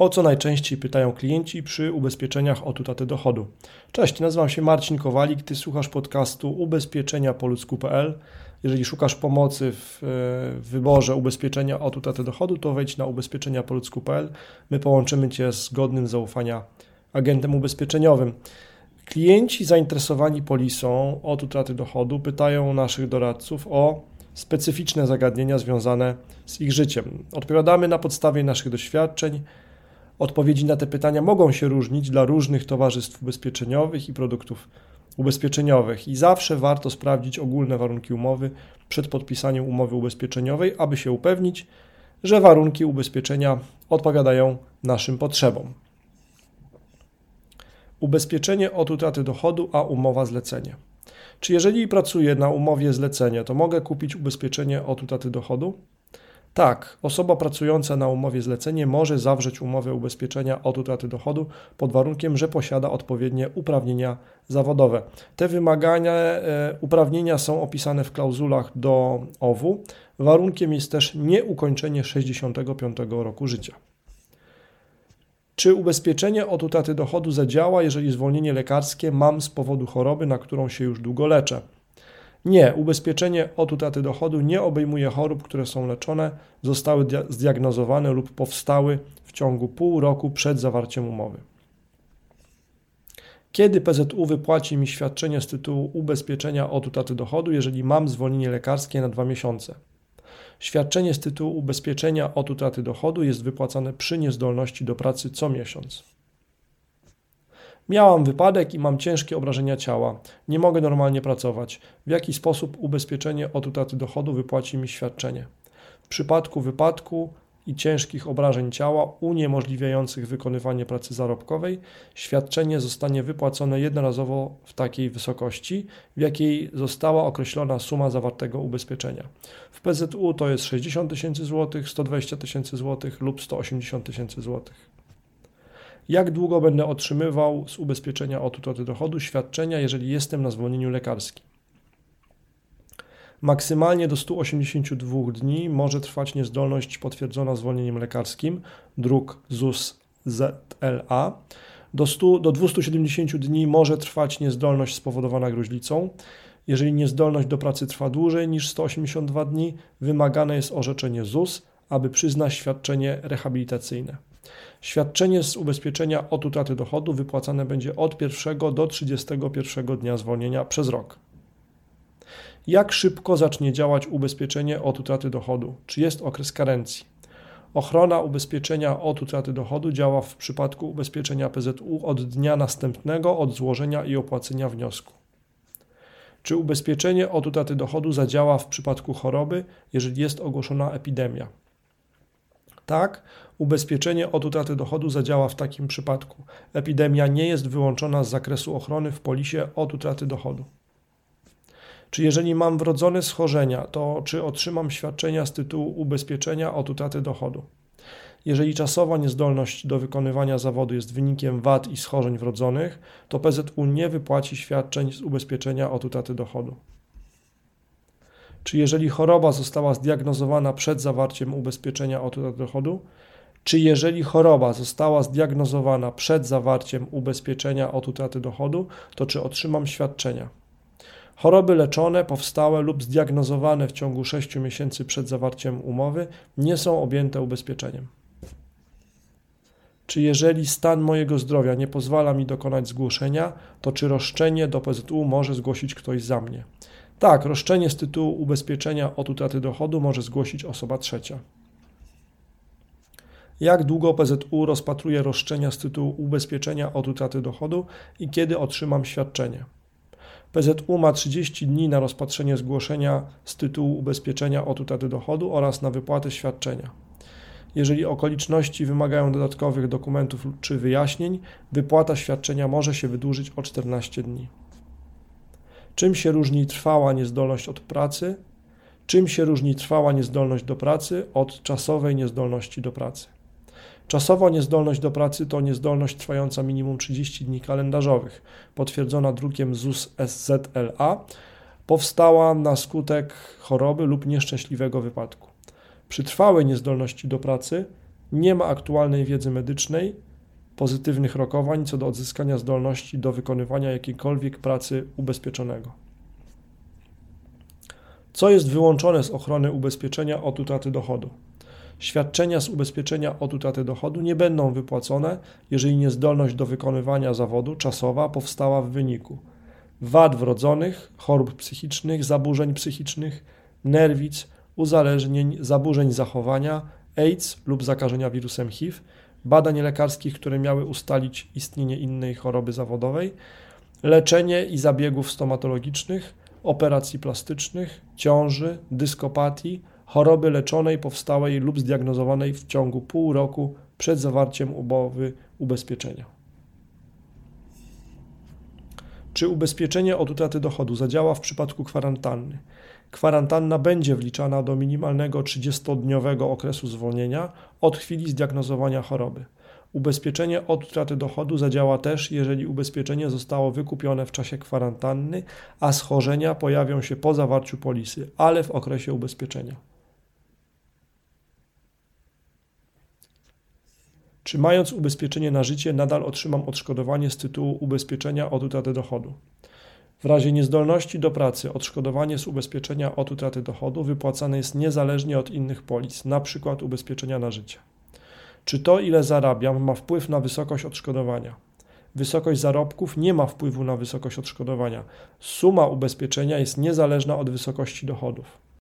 O co najczęściej pytają klienci przy ubezpieczeniach od utraty dochodu? Cześć, nazywam się Marcin Kowalik, Ty słuchasz podcastu ubezpieczenia po ludzku.pl. Jeżeli szukasz pomocy w, w wyborze ubezpieczenia od utraty dochodu, to wejdź na ubezpieczenia po ludzku.pl. My połączymy Cię z godnym zaufania agentem ubezpieczeniowym. Klienci zainteresowani polisą od utraty dochodu pytają naszych doradców o specyficzne zagadnienia związane z ich życiem. Odpowiadamy na podstawie naszych doświadczeń. Odpowiedzi na te pytania mogą się różnić dla różnych towarzystw ubezpieczeniowych i produktów ubezpieczeniowych i zawsze warto sprawdzić ogólne warunki umowy przed podpisaniem umowy ubezpieczeniowej, aby się upewnić, że warunki ubezpieczenia odpowiadają naszym potrzebom. Ubezpieczenie od utraty dochodu, a umowa zlecenie. Czy jeżeli pracuję na umowie zlecenie, to mogę kupić ubezpieczenie od utraty dochodu? Tak, osoba pracująca na umowie zlecenie może zawrzeć umowę ubezpieczenia od utraty dochodu pod warunkiem, że posiada odpowiednie uprawnienia zawodowe. Te wymagania, e, uprawnienia są opisane w klauzulach do OWU. Warunkiem jest też nieukończenie 65 roku życia. Czy ubezpieczenie od utraty dochodu zadziała, jeżeli zwolnienie lekarskie mam z powodu choroby, na którą się już długo leczę? Nie, ubezpieczenie od utraty dochodu nie obejmuje chorób, które są leczone, zostały zdiagnozowane lub powstały w ciągu pół roku przed zawarciem umowy. Kiedy PZU wypłaci mi świadczenie z tytułu ubezpieczenia od utraty dochodu, jeżeli mam zwolnienie lekarskie na dwa miesiące? Świadczenie z tytułu ubezpieczenia od utraty dochodu jest wypłacane przy niezdolności do pracy co miesiąc. Miałam wypadek i mam ciężkie obrażenia ciała. Nie mogę normalnie pracować. W jaki sposób ubezpieczenie od utraty dochodu wypłaci mi świadczenie? W przypadku wypadku i ciężkich obrażeń ciała uniemożliwiających wykonywanie pracy zarobkowej, świadczenie zostanie wypłacone jednorazowo w takiej wysokości, w jakiej została określona suma zawartego ubezpieczenia. W PZU to jest 60 tysięcy złotych, 120 tysięcy złotych lub 180 tysięcy złotych. Jak długo będę otrzymywał z ubezpieczenia od utraty dochodu świadczenia, jeżeli jestem na zwolnieniu lekarskim? Maksymalnie do 182 dni może trwać niezdolność potwierdzona zwolnieniem lekarskim, druk ZUS ZLA. Do, 100, do 270 dni może trwać niezdolność spowodowana gruźlicą. Jeżeli niezdolność do pracy trwa dłużej niż 182 dni, wymagane jest orzeczenie ZUS, aby przyznać świadczenie rehabilitacyjne. Świadczenie z ubezpieczenia od utraty dochodu wypłacane będzie od 1 do 31 dnia zwolnienia przez rok. Jak szybko zacznie działać ubezpieczenie od utraty dochodu? Czy jest okres karencji? Ochrona ubezpieczenia od utraty dochodu działa w przypadku ubezpieczenia PZU od dnia następnego od złożenia i opłacenia wniosku. Czy ubezpieczenie od utraty dochodu zadziała w przypadku choroby, jeżeli jest ogłoszona epidemia? Tak, ubezpieczenie od utraty dochodu zadziała w takim przypadku. Epidemia nie jest wyłączona z zakresu ochrony w polisie od utraty dochodu. Czy jeżeli mam wrodzone schorzenia, to czy otrzymam świadczenia z tytułu ubezpieczenia od utraty dochodu? Jeżeli czasowa niezdolność do wykonywania zawodu jest wynikiem wad i schorzeń wrodzonych, to PZU nie wypłaci świadczeń z ubezpieczenia od utraty dochodu. Czy jeżeli choroba została zdiagnozowana przed zawarciem ubezpieczenia od dochodu, czy jeżeli choroba została zdiagnozowana przed zawarciem ubezpieczenia od utraty dochodu, to czy otrzymam świadczenia? Choroby leczone, powstałe lub zdiagnozowane w ciągu 6 miesięcy przed zawarciem umowy nie są objęte ubezpieczeniem. Czy jeżeli stan mojego zdrowia nie pozwala mi dokonać zgłoszenia, to czy roszczenie do PZU może zgłosić ktoś za mnie? Tak, roszczenie z tytułu ubezpieczenia od utraty dochodu może zgłosić osoba trzecia. Jak długo PZU rozpatruje roszczenia z tytułu ubezpieczenia od utraty dochodu i kiedy otrzymam świadczenie? PZU ma 30 dni na rozpatrzenie zgłoszenia z tytułu ubezpieczenia od utraty dochodu oraz na wypłatę świadczenia. Jeżeli okoliczności wymagają dodatkowych dokumentów czy wyjaśnień, wypłata świadczenia może się wydłużyć o 14 dni. Czym się różni trwała niezdolność od pracy? Czym się różni trwała niezdolność do pracy od czasowej niezdolności do pracy? Czasowa niezdolność do pracy to niezdolność trwająca minimum 30 dni kalendarzowych, potwierdzona drukiem ZUS SZLA, powstała na skutek choroby lub nieszczęśliwego wypadku. Przy trwałej niezdolności do pracy nie ma aktualnej wiedzy medycznej, pozytywnych rokowań co do odzyskania zdolności do wykonywania jakiejkolwiek pracy ubezpieczonego. Co jest wyłączone z ochrony ubezpieczenia od utraty dochodu? Świadczenia z ubezpieczenia od utraty dochodu nie będą wypłacone, jeżeli niezdolność do wykonywania zawodu czasowa powstała w wyniku wad wrodzonych, chorób psychicznych, zaburzeń psychicznych, nerwic, uzależnień, zaburzeń zachowania, AIDS lub zakażenia wirusem HIV, badań lekarskich, które miały ustalić istnienie innej choroby zawodowej, leczenie i zabiegów stomatologicznych, operacji plastycznych, ciąży, dyskopatii, choroby leczonej, powstałej lub zdiagnozowanej w ciągu pół roku przed zawarciem umowy ubezpieczenia. Czy ubezpieczenie od utraty dochodu zadziała w przypadku kwarantanny? Kwarantanna będzie wliczana do minimalnego 30-dniowego okresu zwolnienia od chwili zdiagnozowania choroby. Ubezpieczenie od utraty dochodu zadziała też, jeżeli ubezpieczenie zostało wykupione w czasie kwarantanny, a schorzenia pojawią się po zawarciu polisy, ale w okresie ubezpieczenia. Czy mając ubezpieczenie na życie, nadal otrzymam odszkodowanie z tytułu ubezpieczenia od utraty dochodu? W razie niezdolności do pracy odszkodowanie z ubezpieczenia od utraty dochodu wypłacane jest niezależnie od innych polis, np. ubezpieczenia na życie. Czy to, ile zarabiam, ma wpływ na wysokość odszkodowania? Wysokość zarobków nie ma wpływu na wysokość odszkodowania. Suma ubezpieczenia jest niezależna od wysokości dochodów.